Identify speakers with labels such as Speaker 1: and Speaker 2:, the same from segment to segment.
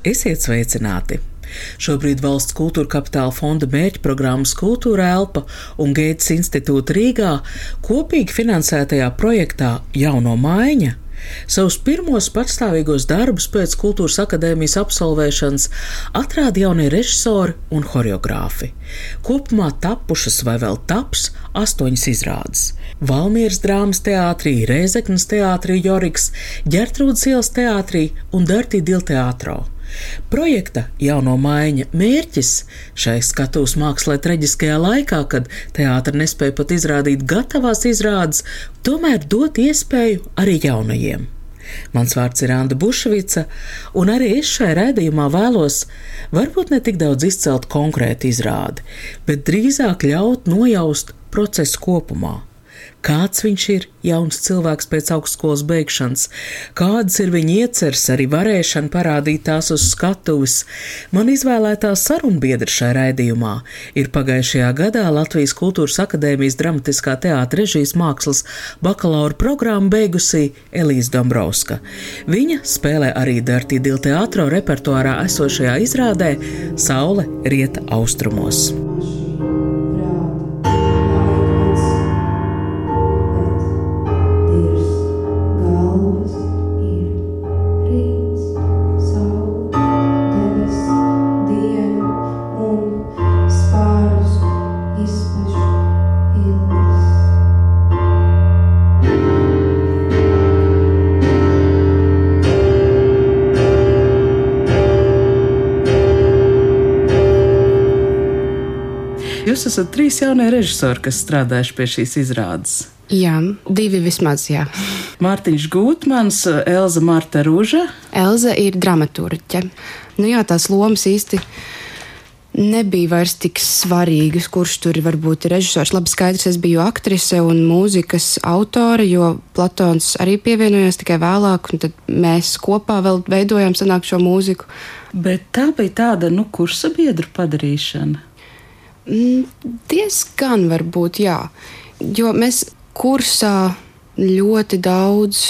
Speaker 1: Esiet sveicināti! Šobrīd valsts kultūra kapitāla fonda mērķprogrammas Kultūra Elpa un Gētas institūta Rīgā kopīgi finansētajā projektā Jauno maiņa Savus pirmos patstāvīgos darbus pēc kultūras akadēmijas absolvēšanas atrāda jaunie režisori un choreogrāfi. Kopumā tapušas vai vēl taps astoņas izrādes. Valmieras drāmas teātrī, Rēzeknas teātrī, Joriks, Ģertrūdas ielas teātrī un Dārtī Dilteātrā. Projekta jauno maiņa mērķis šai skatuves mākslā traģiskajā laikā, kad teātris nespēja pat izrādīt gatavās izrādes, tomēr dot iespēju arī jaunajiem. Mans vārds ir Anna Bušvica, un arī es šai raidījumā vēlos varbūt ne tik daudz izcelt konkrētu izrādi, bet drīzāk ļaut nojaust procesu kopumā kāds viņš ir jauns cilvēks pēc augstskolas beigšanas, kādas ir viņa ieceres, arī varēšana parādīt tās uz skatuves. Man izvēlētā sarunbiedra šajā raidījumā ir pagājušajā gadā Latvijas Kultūras Akadēmijas dramatiskā teātra režijas mākslas bakalaura programmu beigusī Elīze Dombrovska. Viņa spēlē arī Dartī Dilteātro repertuārā esošajā izrādē Saule rieta austrumos. Jūs esat trīs jaunie režisori, kas strādājuši pie šīs izrādes.
Speaker 2: Jā, divi vismaz, jā.
Speaker 3: Mārtiņš Gūtmans, Elza Marta Rūža.
Speaker 2: Elza ir dramaturģe. Nu jā, tās lomas īsti nebija vairs tik svarīgas, kurš tur varbūt ir režisors. Labi, skaidrs, es biju aktrise un mūzikas autore, jo Platons arī pievienojās tikai vēlāk, un tad mēs kopā vēl veidojām sanāk šo mūziku.
Speaker 3: Bet tā bija tāda, nu, kursa biedru padarīšana.
Speaker 2: Mm, diezgan varbūt, jā. Jo mēs kursā ļoti daudz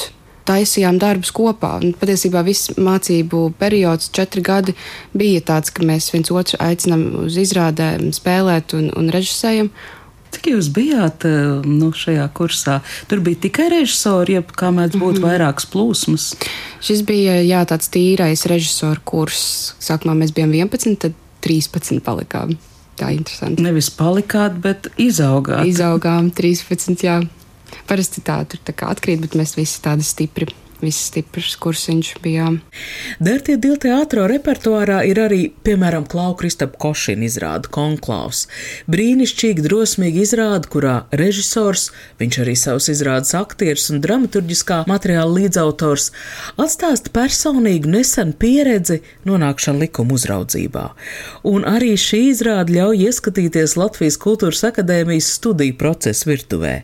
Speaker 2: taisījām darbus kopā. Un patiesībā viss mācību periods, četri gadi, bija tāds, ka mēs viens otru aicinām uz izrādēm, spēlēt un, un režisējam.
Speaker 3: Cik jūs bijāt eh, nu, šajā kursā? Tur bija tikai režisori, jeb kā mēdz būt mm -hmm. vairākas plūsmas.
Speaker 2: Šis bija jā, tāds tīrais režisoru kurs. Sākumā mēs bijām 11, tad 13 palikām tā interesanti.
Speaker 3: Nevis palikāt, bet izaugāt.
Speaker 2: Izaugām 13, jā. Parasti tā tur tā atkrīt, bet mēs visi tādi stipri viss stiprs kursiņš bijām.
Speaker 1: Dērtie Dilteātro repertuārā ir arī, piemēram, Klau Kristap Košina izrāda Konklaus. Brīnišķīgi, drosmīgi izrāda, kurā režisors, viņš arī savus izrādes aktieris un dramaturgiskā materiāla līdzautors, atstāst personīgu nesenu pieredzi nonākšanu likuma uzraudzībā. Un arī šī izrāda ļauj ieskatīties Latvijas Kultūras akadēmijas studiju procesu virtuvē.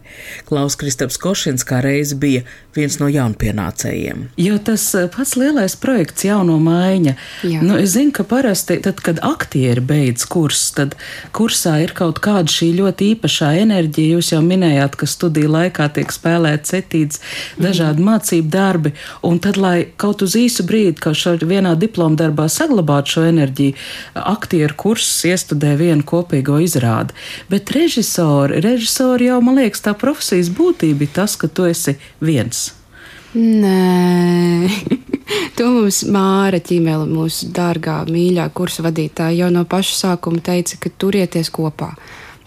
Speaker 1: Klaus Kristaps Košins kā reiz bija viens no jaunpienācējiem pircējiem.
Speaker 3: Jo tas eh, pats lielais projekts, jauno maiņa, Jā. nu, es zinu, ka parasti, tad, kad aktieri beidz kursus, tad kursā ir kaut kāda šī ļoti īpašā enerģija. Jūs jau minējāt, ka studiju laikā tiek spēlēts setīts dažādi mm. mācību darbi, un tad, lai kaut uz īsu brīdi, kaut šo vienā diploma darbā saglabātu šo enerģiju, aktieru kursus iestudē vienu kopīgo izrādi. Bet režisori, režisori jau, man liekas, tā profesijas būtība ir tas, ka tu esi viens.
Speaker 2: Nē, to mums Māra Čimela, mūsu dārgā, mīļā kursa vadītāja, jau no paša sākuma teica, ka turieties kopā.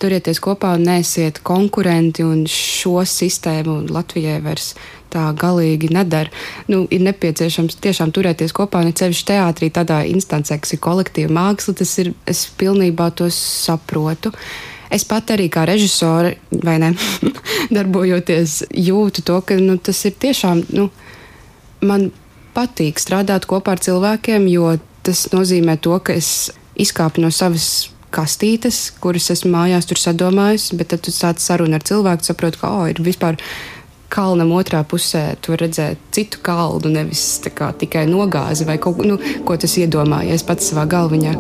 Speaker 2: Turieties kopā un nesiet konkurenti, un šo sistēmu Latvijai vairs tā galīgi nedara. Nu, ir nepieciešams tiešām turēties kopā, ne ceļš teātrī, tādā instancē, kas ir kolektīva māksla. Tas ir, es pilnībā to saprotu. Es pat arī kā režisore, vai ne, darbojoties, jūtu to, ka nu, tas ir tiešām. Nu, man patīk strādāt kopā ar cilvēkiem, jo tas nozīmē to, ka es izkāpu no savas kastītes, kuras esmu mājās tur sadomājusi, bet tad tu sāc sarunu ar cilvēku, saproti, ka oh, ir vispār kalnam otrā pusē tu redzēt citu kalnu, nevis kā, tikai nogāzi vai kaut nu, ko tas iedomājies pats savā galviņā.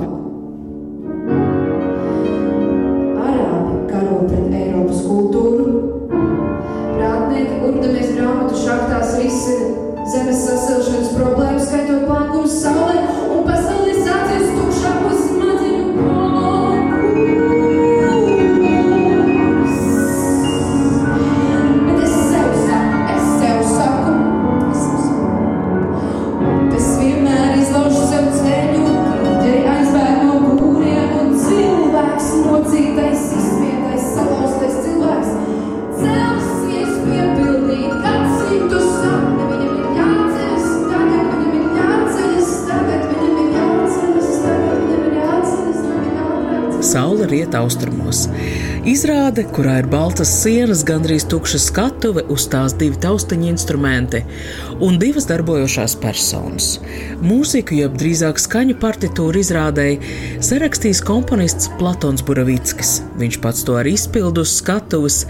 Speaker 1: Riet austrumos. Izrāde, kurā ir baltas sienas, gandrīz tukša skatuve, uz tās divi taustiņa instrumenti un divas darbojošās personas. Mūziku, jeb drīzāk skaņu partitūru izrādēji, sarakstījis komponists Platons Buravickis. Viņš pats to arī izpildu uz skatuves.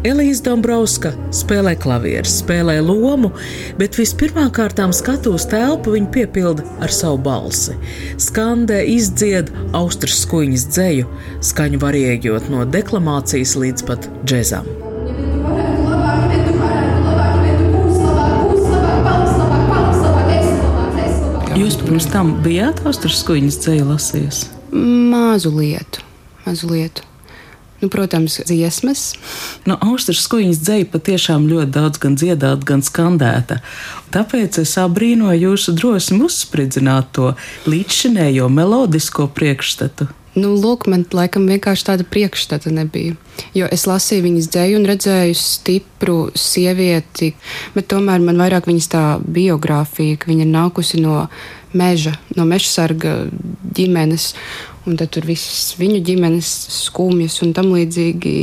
Speaker 1: Elīze Dombrovska spēlē klavierus, spēlē lomu, bet vispirmām kārtām skatuves telpu viņa piepilda ar savu balsi. Skandē izdzied austras skuiņas dzēju, skaņu variējot no deklamācijas deklamācijas līdz pat džēzam.
Speaker 3: Jūs pirms tam bijāt Austrijas skuiņas dzēju lasījis?
Speaker 2: Mazu lietu, mazu lietu. Nu, protams, dziesmas.
Speaker 3: No nu, Austrijas skuiņas dzēja patiešām ļoti daudz gan dziedāta, gan skandēta. Tāpēc es abrīnoju jūsu drosmi uzspridzināt to līdzšinējo melodisko priekšstatu.
Speaker 2: Nu, lūk, man laikam vienkārši tāda priekšstata nebija. Jo es lasīju viņas dzēju un redzēju stipru sievieti, bet tomēr man vairāk viņas tā biogrāfija, ka viņa ir nākusi no meža, no meža sarga ģimenes, un tad tur visas viņu ģimenes skumjas un tam līdzīgi.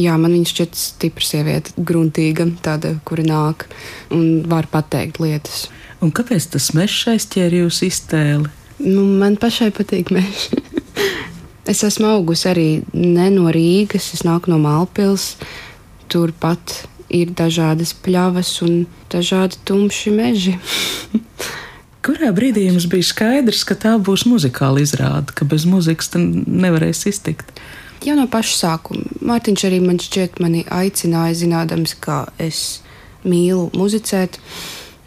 Speaker 2: Jā, man viņa šķiet stipra sieviete, gruntīga, tāda, kura nāk un var pateikt lietas.
Speaker 3: Un kāpēc tas mežs aizķēra jūsu iztēli?
Speaker 2: Nu, man pašai patīk mežs. Es esmu augusi arī ne no Rīgas, es nāku no Malpils. Turpat ir dažādas pļavas un dažādi tumši meži.
Speaker 3: Kurā brīdī jums bija skaidrs, ka tā būs muzikāla izrāde, ka bez muzikas nevarēs iztikt?
Speaker 2: Jau no paša sākuma. Mārtiņš arī man šķiet, mani aicināja, zinādams, ka es mīlu muzicēt.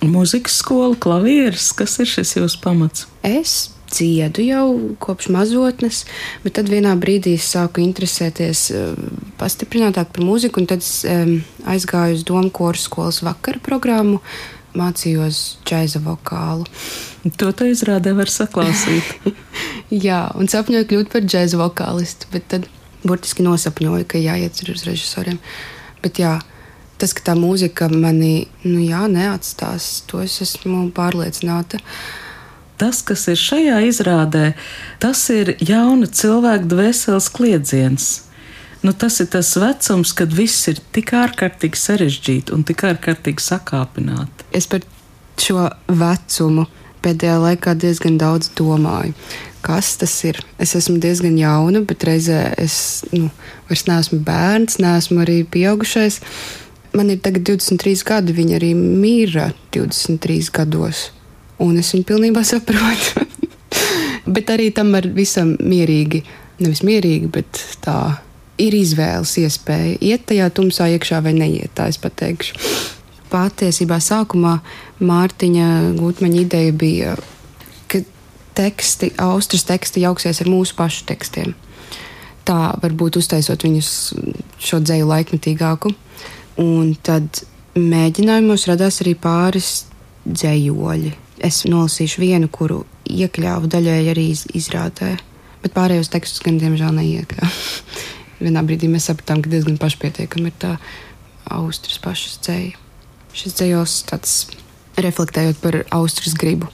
Speaker 3: Mūzikas skola, klavieris, kas ir šis jūsu pamats?
Speaker 2: Es dziedu jau kopš mazotnes, bet tad vienā brīdī es sāku interesēties eh, pastiprinātāk par mūziku, un tad es aizgāju uz Domu koru skolas vakara programmu, mācījos džēza vokālu.
Speaker 3: To tā izrādē var saklausīt.
Speaker 2: Jā, un sapņoju kļūt par džēza vokālistu, bet tad burtiski nosapņoju, ka jāiet uz režisoriem. Bet jā, tas, ka tā mūzika mani nu, jā, neatstās, to es esmu pārliecināta. Uh,
Speaker 3: tas, kas ir šajā izrādē, tas ir jauna cilvēka dvēseles kliedziens. Nu, tas ir tas vecums, kad viss ir tik ārkārtīgi sarežģīti un tik ārkārtīgi sakāpināti.
Speaker 2: Es par šo vecumu pēdējā laikā diezgan daudz domāju. Kas tas ir? Es esmu diezgan jauna, bet reizē es nu, vairs neesmu bērns, neesmu arī pieaugušais. Man ir tagad 23 gadi, viņa arī mīra 23 gados un es viņu pilnībā saprotu. bet arī tam var visam mierīgi, nevis mierīgi, bet tā ir izvēles iespēja iet tajā tumsā iekšā vai neiet, tā es pateikšu. Patiesībā sākumā Mārtiņa Gutmaņa ideja bija, ka teksti, austrijas teksti jauksies ar mūsu pašu tekstiem. Tā varbūt uztaisot viņus šo dzēju laikmetīgāku. Un tad mēģinājumos radās arī pāris dzējoļi Es nolasīšu vienu, kuru iekļāvu daļēji arī izrādē, bet pārējos tekstus gan diemžēl neiekļāvu. Vienā brīdī mēs sapratām, ka diezgan pašpietiekami ir tā austrijas pašas dzēja. Šis dzējos tāds reflektējot par austrijas gribu.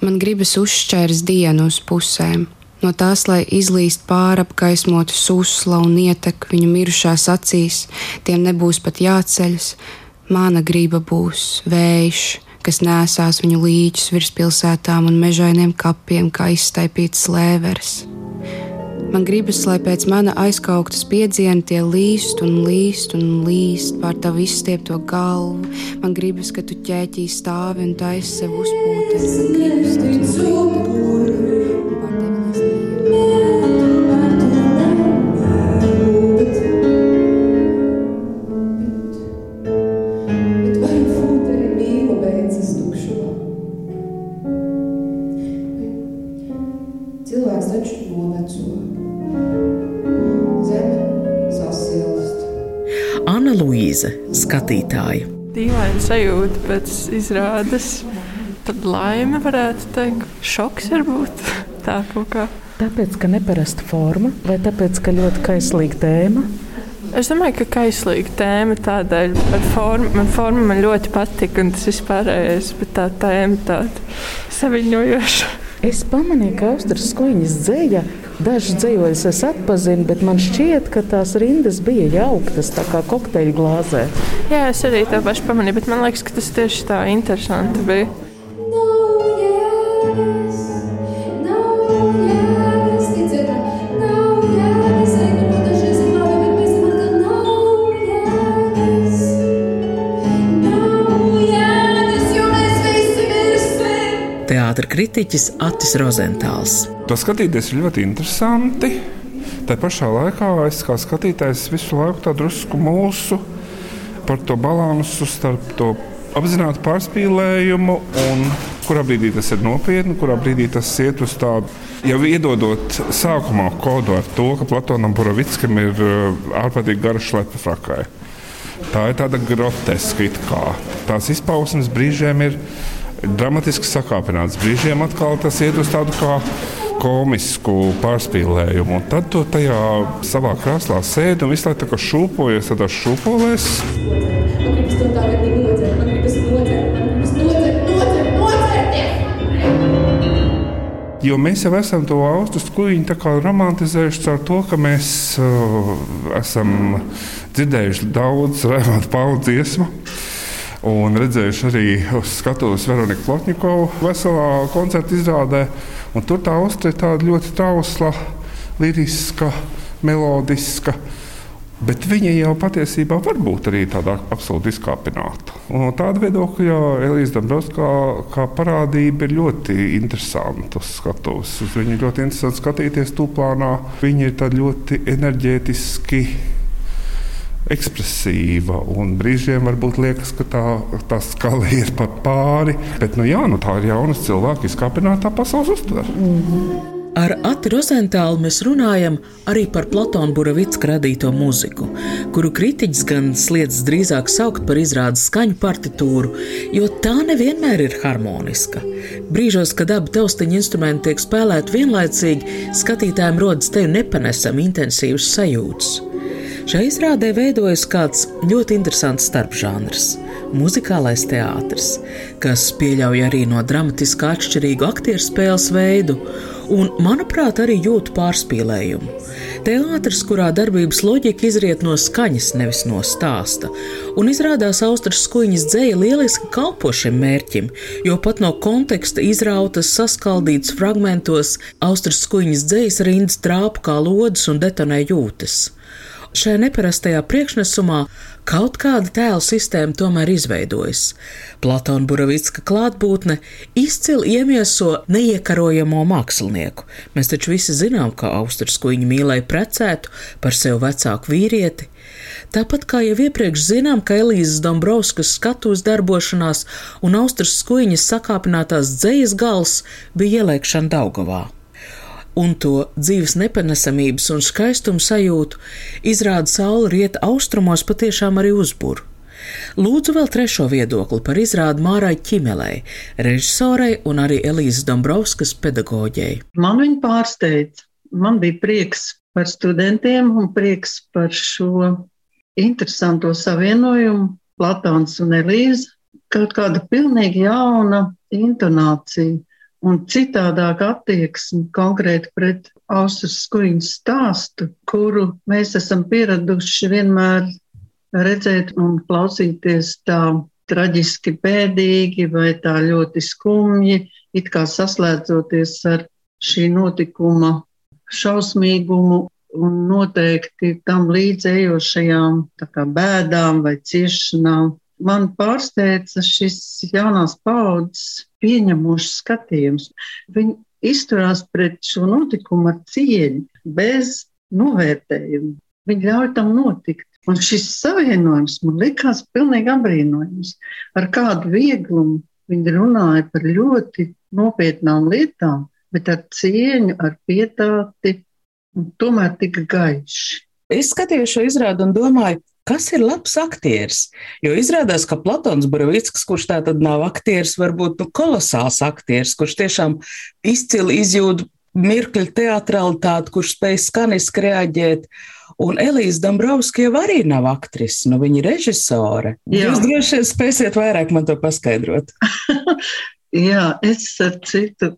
Speaker 2: Man gribas uzšķērs dienu uz pusēm, no tās, lai izlīst pārapgaismotu susla un ietek viņu mirušās acīs, tiem nebūs pat jāceļas. Mana griba būs vējš, kas nesās viņu līķus virs pilsētām un mežainiem kapiem, kā izstaipīts lēvers. Man gribas, lai pēc mana aizkauktas piedziena tie līst un līst un līst pār tavu izstiepto galvu. Man gribas, ka tu ķēķī stāvi un taisi sev uzpūties.
Speaker 1: Luīze, skatītāja.
Speaker 4: Dīvaina sajūta pēc izrādes, tad laime varētu teikt, šoks varbūt tā kaut kā.
Speaker 3: Tāpēc, ka neparasta forma, vai tāpēc, ka ļoti kaislīga tēma?
Speaker 4: Es domāju, ka kaislīga tēma tādēļ, ka forma, man forma man ļoti patika, un tas vispārējais, bet tā tēma tāda saviņojoša.
Speaker 3: Es pamanīju, ka Austrijas skoņas dzēja Dažus dzējoļus es atpazinu, bet man šķiet, ka tās rindas bija jauktas, tā kā kokteļa glāzē.
Speaker 4: Jā, es arī tā pašu pamanīju, bet man liekas, ka tas tieši tā interesanti bija.
Speaker 1: teātra kritiķis Atis Rozentāls.
Speaker 5: To skatīties ir ļoti interesanti. Tā pašā laikā es kā skatītājs visu laiku tā drusku mūsu par to balansu starp to apzinātu pārspīlējumu un kurā brīdī tas ir nopietni, kurā brīdī tas iet uz tādu, jau iedodot sākumā kodu ar to, ka Platonam Buravickam ir uh, ārprātīgi gara šlepa frakai. Tā ir tāda groteska it kā. Tās izpausmes brīžiem ir dramatiski sakāpināts. Brīžiem atkal tas iet uz tādu kā komisku pārspīlējumu. Un tad tu tajā savā krāslā sēdi un visu laiku šūpojies tādās šūpolēs. Jo mēs jau esam to austu skuģi romantizējuši ar to, ka mēs uh, esam dzirdējuši daudz rēmatu paudu dziesmu. Un redzējuši arī uz skatuves Veroniku Plotņikovu veselā koncerta izrādē. Un tur tā uztver tāda ļoti trausla, liriska, melodiska. Bet viņa jau patiesībā var būt arī tāda absolūti izkāpināta. Un no tāda viedokļa Elīze Dabrovska kā parādība ir ļoti interesanta skatuves. Uz viņu ļoti interesanti skatīties tūplānā. Viņa ir ļoti enerģētiski ekspresīva. Brīžiem varbūt liekas, ka tā, tā skala ir pat pāri. Bet nu, jā, nu, tā ir jauna cilvēka izkāpinātā pasaules uztvere. Mm -hmm.
Speaker 1: Ar Ati Rozentālu mēs runājam arī par Platona Buravicka radīto mūziku, kuru kritiķis gan sliedz drīzāk saukt par izrādes skaņu partitūru, jo tā nevienmēr ir harmoniska. Brīžos, kad abi taustiņa instrumenti tiek spēlēti vienlaicīgi, skatītājiem rodas teju nepanesami intensīvs sajūts. Šai izrādē veidojas kāds ļoti interesants starpžanrs - muzikālais teātris, kas pieļauj arī no dramatiskā atšķirīgu aktieru spēles veidu, un, manuprāt, arī jūtu pārspīlējumu. Teātris, kurā darbības loģika izriet no skaņas, nevis no stāsta, un izrādās Austrijas skuiņas dzēja lieliski kalpo šim mērķim, jo pat no konteksta izrautas, saskaldītas fragmentos Austrijas skuiņas dzējas rindas trāpa kā lodes un detonē jūtas. Šajā neparastajā priekšnesumā kaut kāda tēla sistēma tomēr izveidojas. Platona Buravicka klātbūtne izcili iemieso neiekarojamo mākslinieku. Mēs taču visi zinām, ka Austrasku viņa mīlēja precētu par sev vecāku vīrieti. Tāpat kā jau iepriekš zinām, ka Elīzes Dombrovskas skatuves darbošanās un Austrijas skuiņas sakāpinātās dzejas gals bija ieliekšana Daugavā un to dzīves nepanesamības un skaistuma sajūtu izrāda saule rieta austrumos patiešām arī uzburu. Lūdzu vēl trešo viedokli par izrādu Mārai Čimelei, režisorei un arī Elīzes Dombrovskas pedagoģei.
Speaker 6: Man viņa pārsteidz. Man bija prieks par studentiem un prieks par šo interesanto savienojumu Platāns un Elīze. Kaut kāda pilnīgi jauna intonācija un citādāk attieksmi konkrēti pret Austrijas skuiņas stāstu, kuru mēs esam pieraduši vienmēr redzēt un klausīties tā traģiski bēdīgi vai tā ļoti skumji, it kā saslēdzoties ar šī notikuma šausmīgumu un noteikti tam līdzējošajām bēdām vai ciešanām. Man pārsteidza šis jaunās paudzes pieņemošs skatījums. Viņi izturās pret šo notikumu ar cieņu, bez novērtējuma. Viņi ļauj tam notikt. Un šis savienojums man likās pilnīgi apbrīnojams. Ar kādu vieglumu viņi runāja par ļoti nopietnām lietām, bet ar cieņu, ar pietāti, un tomēr tik gaiši.
Speaker 1: Es skatījos šo izrādi un domāju, kas ir labs aktieris. Jo izrādās, ka Platons Buravīts, kurš tā tad nav aktieris, varbūt nu, kolosāls aktieris, kurš tiešām izcili izjūt mirkļa teatralitāti, kurš spēj skaniski reaģēt. Un Elīze Dombrovska jau arī nav aktrise, nu viņa ir režisore. Jā. Jūs droši vien spēsiet vairāk man to paskaidrot.
Speaker 6: Jā, es ar citu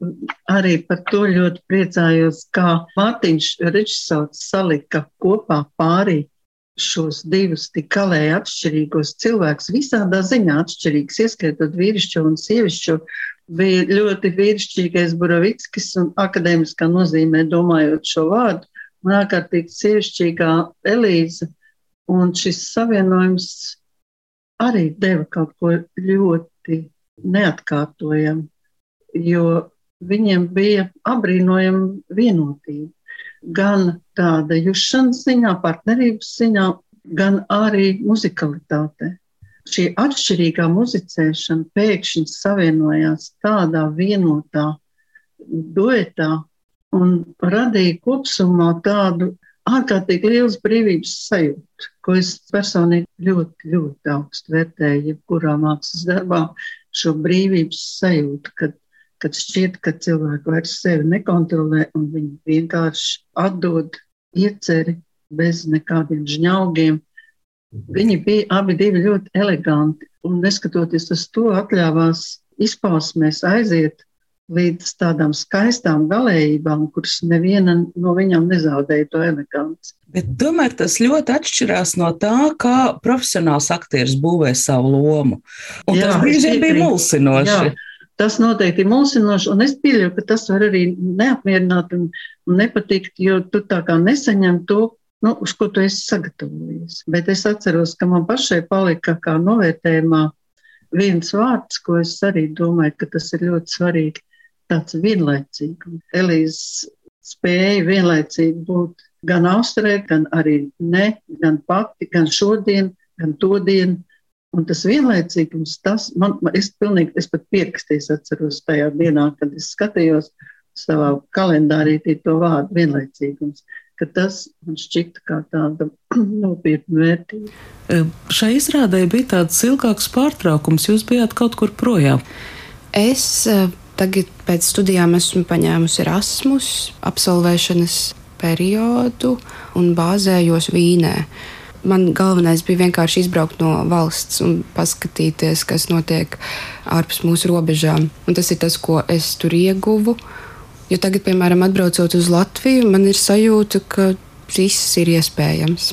Speaker 6: arī par to ļoti priecājos, kā Mārtiņš režisors salika kopā pārī šos divus tik kalēji atšķirīgos cilvēkus, visādā ziņā atšķirīgus, ieskaitot vīrišķo un sievišķo, bija ļoti vīrišķīgais Buravickis un akadēmiskā nozīmē domājot šo vārdu, un ārkārtīgi sievišķīgā Elīza. Un šis savienojums arī deva kaut ko ļoti neatkārtojamu, jo viņiem bija apbrīnojama vienotība gan tāda jušanas ziņā, partnerības ziņā, gan arī muzikalitātē. Šī atšķirīgā muzicēšana pēkšņi savienojās tādā vienotā duetā un radīja kopsumā tādu ārkārtīgi liels brīvības sajūtu, ko es personīgi ļoti, ļoti augstu vērtēju, jebkurā mākslas darbā, šo brīvības sajūtu, kad kad šķiet, ka cilvēki vairs sevi nekontrolē un viņi vienkārši atdod ieceri bez nekādiem žņaugiem. Viņi bija abi divi ļoti eleganti un neskatoties uz to atļāvās izpausmēs aiziet līdz tādām skaistām galējībām, kuras neviena no viņām nezaudēja to eleganci.
Speaker 1: Bet tomēr tas ļoti atšķirās no tā, kā profesionāls aktieris būvē savu lomu. Un jā, tas brīžiem bija mulsinoši. Jā.
Speaker 6: Tas noteikti ir mulsinoši, un es pieļauju, ka tas var arī neapmierināt un, un nepatikt, jo tu tā kā nesaņem to, nu, uz ko tu esi sagatavojies. Bet es atceros, ka man pašai palika kā novērtējumā viens vārds, ko es arī domāju, ka tas ir ļoti svarīgi, tāds vienlaicīgums. Elīze spēja vienlaicīgi būt gan austrē, gan arī ne, gan pati, gan šodien, gan to dienu Un tas vienlaicīgums, tas man, es pilnīgi, es pat pierakstīju, atceros tajā dienā, kad es skatījos savā kalendārī to vārdu vienlaicīgums, ka tas man šķita kā tāda nopietna vērtība.
Speaker 3: Šai izrādē bija tāds ilgāks pārtraukums, jūs bijāt kaut kur projām.
Speaker 2: Es e, tagad pēc studijām esmu paņēmusi Erasmus absolvēšanas periodu un bāzējos Vīnē man galvenais bija vienkārši izbraukt no valsts un paskatīties, kas notiek ārpus mūsu robežām. Un tas ir tas, ko es tur ieguvu. Jo tagad, piemēram, atbraucot uz Latviju, man ir sajūta, ka viss ir iespējams.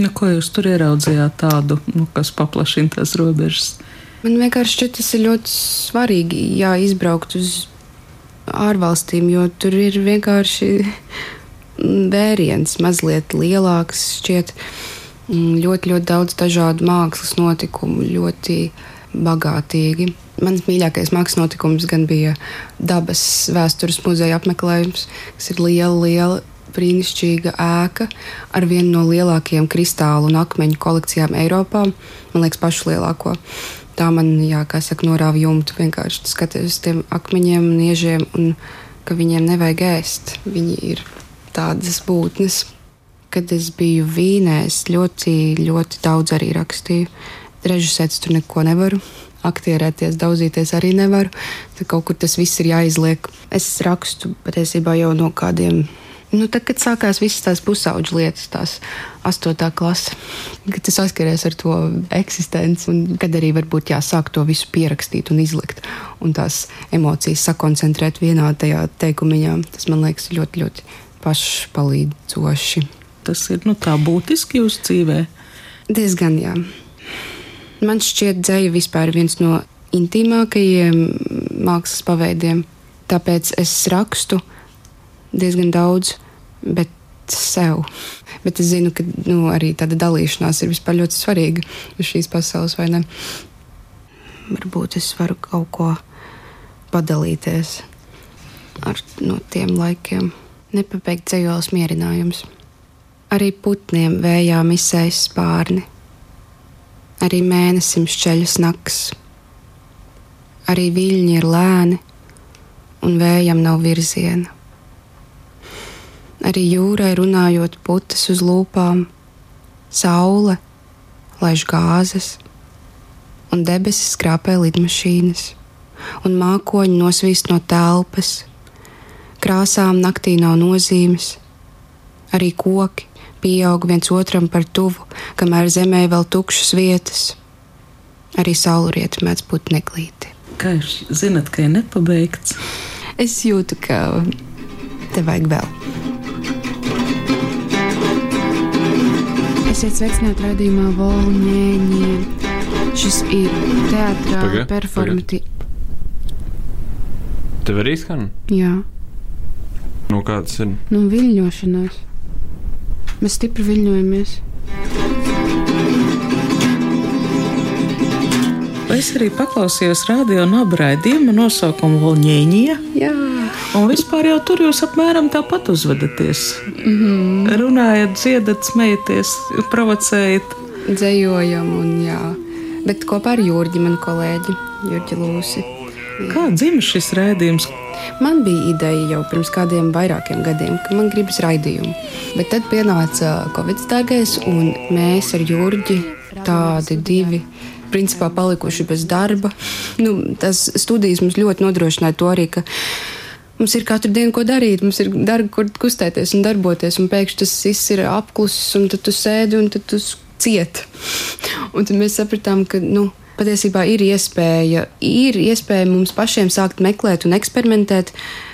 Speaker 3: Nu, ko jūs tur ieraudzījāt tādu, nu, kas paplašina tās robežas?
Speaker 2: Man vienkārši šķiet, tas ir ļoti svarīgi, jā, izbraukt uz ārvalstīm, jo tur ir vienkārši vēriens, mazliet lielāks, šķiet mm, ļoti, ļoti daudz dažādu mākslas notikumu, ļoti bagātīgi. Mans mīļākais mākslas notikums gan bija dabas vēstures muzeja apmeklējums, kas ir liela, liela brīnišķīga ēka ar vienu no lielākajām kristālu un akmeņu kolekcijām Eiropā. Man liekas, pašu lielāko. Tā man, jā, kā saka, norāva jumtu. Vienkārši skaties uz tiem akmeņiem un iežiem, un ka viņiem nevajag ēst. Viņi ir tādas būtnes. Kad es biju Vīnē, es ļoti, ļoti daudz arī rakstīju. Režisēt tur neko nevaru, aktierēties, daudzīties arī nevaru. Tad kaut kur tas viss ir jāizliek. Es rakstu patiesībā jau no kādiem. Nu, tad, kad sākās visas tās pusauģu lietas, tās astotā klase, kad tas saskaries ar to eksistenci, un kad arī varbūt jāsāk to visu pierakstīt un izlikt, un tās emocijas sakoncentrēt vienā tajā teikumā, tas man liekas ļoti, ļoti pašpalīdzoši.
Speaker 3: Tas ir nu, tā būtiski jūsu dzīvē?
Speaker 2: Diezgan, jā. Man šķiet, dzēja vispār ir viens no intīmākajiem mākslas paveidiem. Tāpēc es rakstu diezgan daudz, bet sev. Bet es zinu, ka nu, arī tāda dalīšanās ir vispār ļoti svarīga šīs pasaules, vai ne? Varbūt es varu kaut ko padalīties ar no tiem laikiem. Nepabeigt dzējols mierinājums. Arī putniem vējā misējas spārni, arī mēnesim šķeļas nakts. Arī viļņi ir lēni, un vējam nav virziena. Arī jūrai runājot putas uz lūpām, saule laiž gāzes, un debesis skrāpē lidmašīnas, un mākoņi nosvīst no telpas. Krāsām naktī nav nozīmes, arī koki pieaug viens otram par tuvu, kamēr zemē vēl tukšas vietas. Arī saulriet mēdz būt neglīti.
Speaker 3: Kā jūs zinat, ka ir nepabeigts?
Speaker 2: Es jūtu, ka te vajag vēl. Esiet sveicināti raidījumā Volņēņie. Šis ir teātrā performatīvs.
Speaker 7: Tev arī skan?
Speaker 2: Jā,
Speaker 7: No kādas ir?
Speaker 2: nu viļņošanās. Mēs stipri viļņojamies.
Speaker 3: Es arī paklausījos radio nabu raidījumu nosaukumu Volņēņija.
Speaker 2: Jā,
Speaker 3: Un vispār jau tur jūs apmēram tāpat uzvedaties. Mm -hmm. Runājat, dziedat, smējaties, provocējat.
Speaker 2: dzējojam un jā. Bet kopā ar Jurģi, manu kolēģi, Jurģi Lūsi.
Speaker 3: Kā dzimta šis raidījums?
Speaker 2: Man bija ideja jau pirms kādiem vairākiem gadiem, ka man gribas raidījumu. Bet tad pienāca Covid dārgais, un mēs ar Jurģi tādi divi. Principā palikuši bez darba. Nu, tas studijas mums ļoti nodrošināja to arī, ka mums ir katru dienu ko darīt, mums ir darbi, kur kustēties un darboties, un pēkšņi tas viss ir apklusis, un tad tu sēdi un tu cieti. Un tad mēs sapratām, ka nu, patiesībā ir iespēja, ir iespēja mums pašiem sākt meklēt un eksperimentēt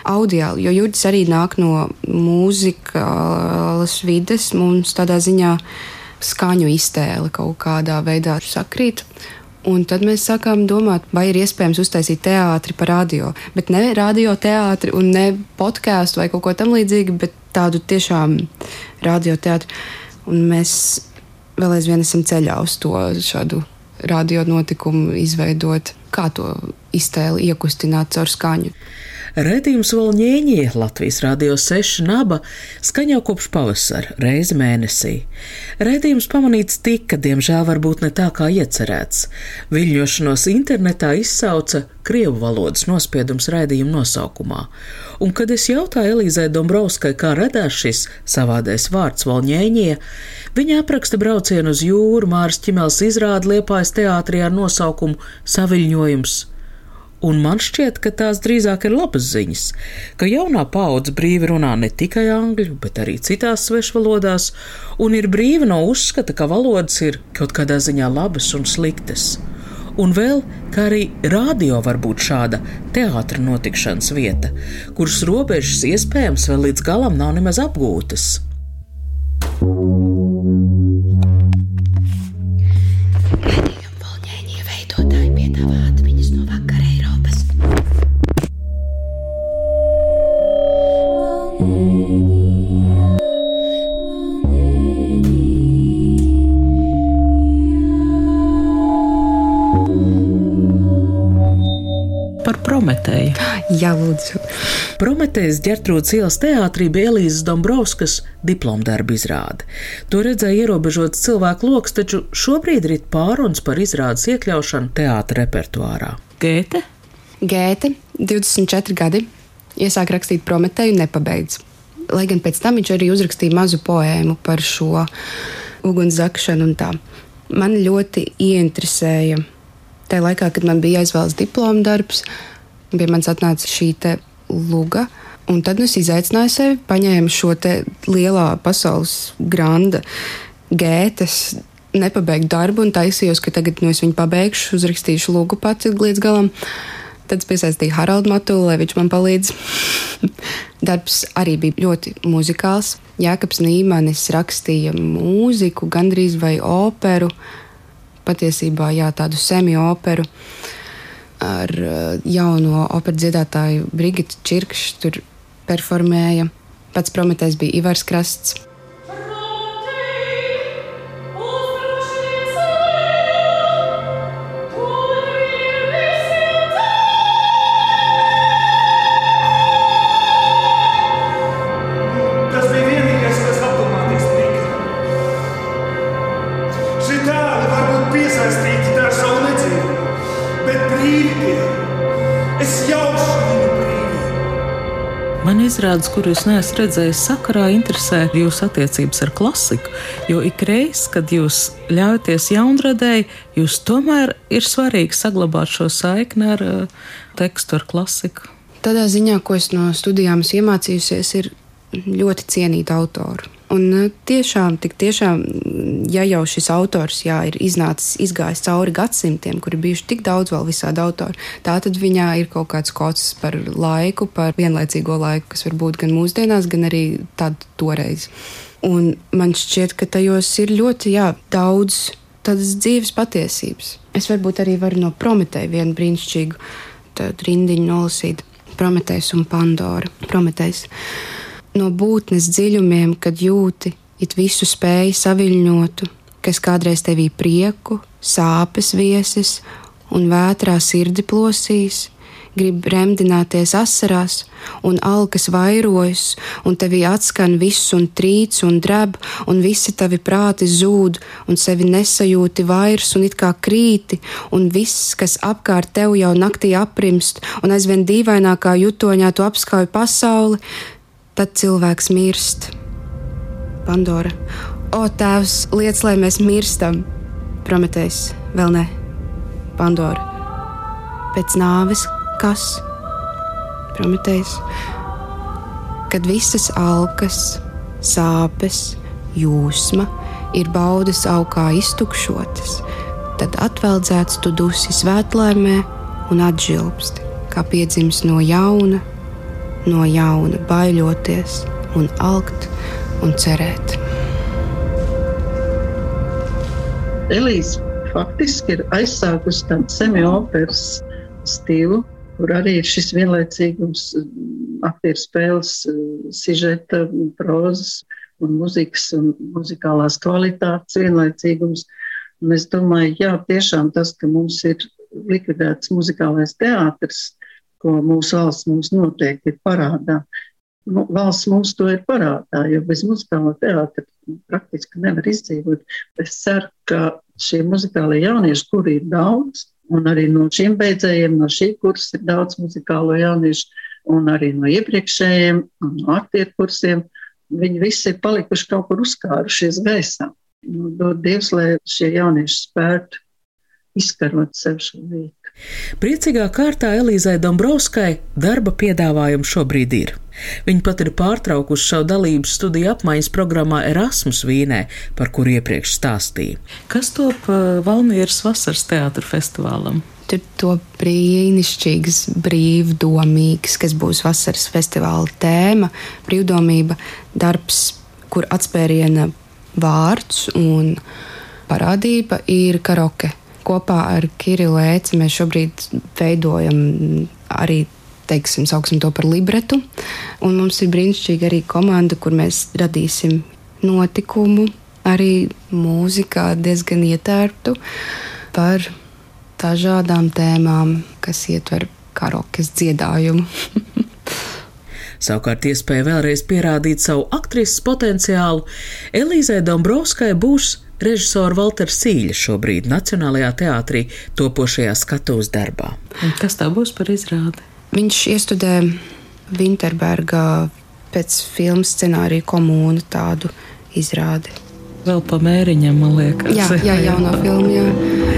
Speaker 2: audio, jo Jurģis arī nāk no mūzikas vides, mums tādā ziņā skaņu iztēle kaut kādā veidā sakrīt. Un tad mēs sākām domāt, vai ir iespējams uztaisīt teātri par radio. Bet ne radioteātri un ne podkāstu vai kaut ko tamlīdzīgu, bet tādu tiešām radioteātri. Un mēs vēl aizvien esam ceļā uz to šādu radio notikumu izveidot, kā to iztēli iekustināt caur skaņu.
Speaker 1: Redījums Volņēņie Latvijas Rādio 6 naba skan jau kopš pavasara, reizi mēnesī. Redījums pamanīts tika, diemžēl varbūt ne tā kā iecerēts. Viļņošanos internetā izsauca krievu valodas nospiedums raidījuma nosaukumā. Un, kad es jautāju Elīzai Dombrovskai, kā radās šis savādais vārds Volņēņie, viņa apraksta braucienu uz jūru Mārs Ķimels izrāda Liepājas teātrī ar nosaukumu Saviļņojums. Un man šķiet, ka tās drīzāk ir labas ziņas, ka jaunā paudze brīvi runā ne tikai angļu, bet arī citās svešvalodās, un ir brīva no uzskata, ka valodas ir kaut kādā ziņā labas un sliktas. Un vēl, kā arī radio var būt šāda teātra notikšanas vieta, kuras robežas iespējams vēl līdz galam nav nemaz apgūtas.
Speaker 2: Volņēņie Jā, lūdzu.
Speaker 1: Prometējas ģertrūdas ielas teātrī bija Elīzes Dombrovskas diplomdarba izrāde. To redzēja ierobežots cilvēku lokus, taču šobrīd ir pārunas par izrādes iekļaušanu teātra repertuārā.
Speaker 3: Gēte?
Speaker 2: Gēte, 24 gadi, iesāk rakstīt Prometēju un nepabeidz. Lai gan pēc tam viņš arī uzrakstīja mazu poēmu par šo ugunszakšanu un tā. Man ļoti ieinteresēja tajā laikā, kad man bija jāizvēlas diploma darbs, pie manis atnāca šī luga. Un tad nu es izaicināju sevi, paņēmu šo lielā pasaules granda gētas, nepabeigtu darbu un taisījos, ka tagad nu, es viņu pabeigšu, uzrakstīšu lūgu pats līdz galam. Tad es piesaistīju Haraldu Matulu, lai viņš man palīdz. Darbs arī bija ļoti muzikāls. Jēkabs Nīmanis rakstīja mūziku, gandrīz vai operu, patiesībā jā, tādu semi-operu ar uh, jauno operas dziedātāju Brigitu Čirkšu tur performēja. pats Prometējs bija Ivars Krasts.
Speaker 3: Man izrādās, kur jūs neesat redzējis sakarā, interesē jūsu attiecības ar klasiku. Jo ik reiz, kad jūs ļaujaties jaunradēji, jūs tomēr ir svarīgi saglabāt šo saikni ar uh, tekstu, ar klasiku.
Speaker 2: Tādā ziņā, ko es no studijām esmu iemācījusies, ir ļoti cienīt autoru. Un eh, tiešām, tik tiešām, ja jau šis autors jā, ir iznācis, izgājis cauri gadsimtiem, kur ir bijuši tik daudz vēl visādi autori, tā tad viņā ir kaut kāds kods par laiku, par vienlaicīgo laiku, kas var būt gan mūsdienās, gan arī tad toreiz. Un man šķiet, ka tajos ir ļoti jā, daudz tādas dzīves patiesības. Es varbūt arī varu no Prometēja vienu brīnišķīgu rindiņu nolasīt. Prometējs un Pandora. Prometējs no būtnes dziļumiem, kad jūti it visu spēju saviļņotu, kas kādreiz tevī prieku, sāpes viesis un vētrā sirdi plosīs, grib remdināties asarās, un alkas vairojas, un tevī atskan viss un trīc un dreb, un visi tavi prāti zūd, un sevi nesajūti vairs, un it kā krīti, un viss, kas apkārt tev jau naktī aprimst, un aizvien dīvainākā jutoņā tu apskauj pasauli, tad cilvēks mirst. Pandora. O, Tēvs, liec, lai mēs mirstam! Prometējs, vēl ne. Pandora. Pēc nāves kas? Prometējs. Kad visas alkas, sāpes, jūsma ir baudas augā iztukšotas, tad atveldzēts tu dusi svētlaimē un atžilbsti, kā piedzimis no jauna, no jauna baiļoties un alkt un cerēt.
Speaker 6: Elīze faktiski ir aizsākusi tādu semioperas stilu, kur arī ir šis vienlaicīgums, aktieru spēles, sižeta, prozas un muzikas un muzikālās kvalitātes vienlaicīgums. Un es domāju, jā, tiešām tas, ka mums ir likvidēts muzikālais teātris, ko mūsu valsts mums noteikti ir parādā. Nu, valsts mums to ir parādā, jo bez muzikālā teātra praktiski nevar izdzīvot. Es ceru, ka šie muzikālie jaunieši, kuri ir daudz, un arī no šiem beidzējiem, no šī kursa ir daudz muzikālo jauniešu, un arī no iepriekšējiem, un no aktieru kursiem, viņi visi ir palikuši kaut kur uzkārušies gaisā. Nu, dod Dievs, lai šie jaunieši spētu izkarot sev šo vietu.
Speaker 1: Priecīgā kārtā Elīzai Dombrovskai darba piedāvājums šobrīd ir. Viņa pat ir pārtraukusi savu dalību studiju apmaiņas programmā Erasmus Vīnē, par kuru iepriekš stāstīja.
Speaker 3: Kas top uh, Valmieras vasaras teātra festivālam?
Speaker 2: Tur to brīnišķīgs, brīvdomīgs, kas būs vasaras festivāla tēma, brīvdomība, darbs, kur atspēriena vārds un parādība ir karaoke kopā ar Kirillu Ēci mēs šobrīd veidojam arī. Teiksim, sauksim to par libretu. Un mums ir brīnišķīga arī komanda, kur mēs radīsim notikumu, arī mūzikā diezgan ietērptu par dažādām tēmām, kas ietver karaokas dziedājumu.
Speaker 1: Savukārt, iespēja vēlreiz pierādīt savu aktrises potenciālu, Elīzai Dombrovskai būs režisora Valtera Sīļa šobrīd Nacionālajā teātrī topošajā skatuves darbā.
Speaker 3: Un kas tā būs par izrādi?
Speaker 2: Viņš iestudē Vinterberga pēc filmu scenārija komūnu tādu izrādi.
Speaker 3: Vēl pa mēriņam, man liekas.
Speaker 2: Jā, jā jaunā filma. Jā.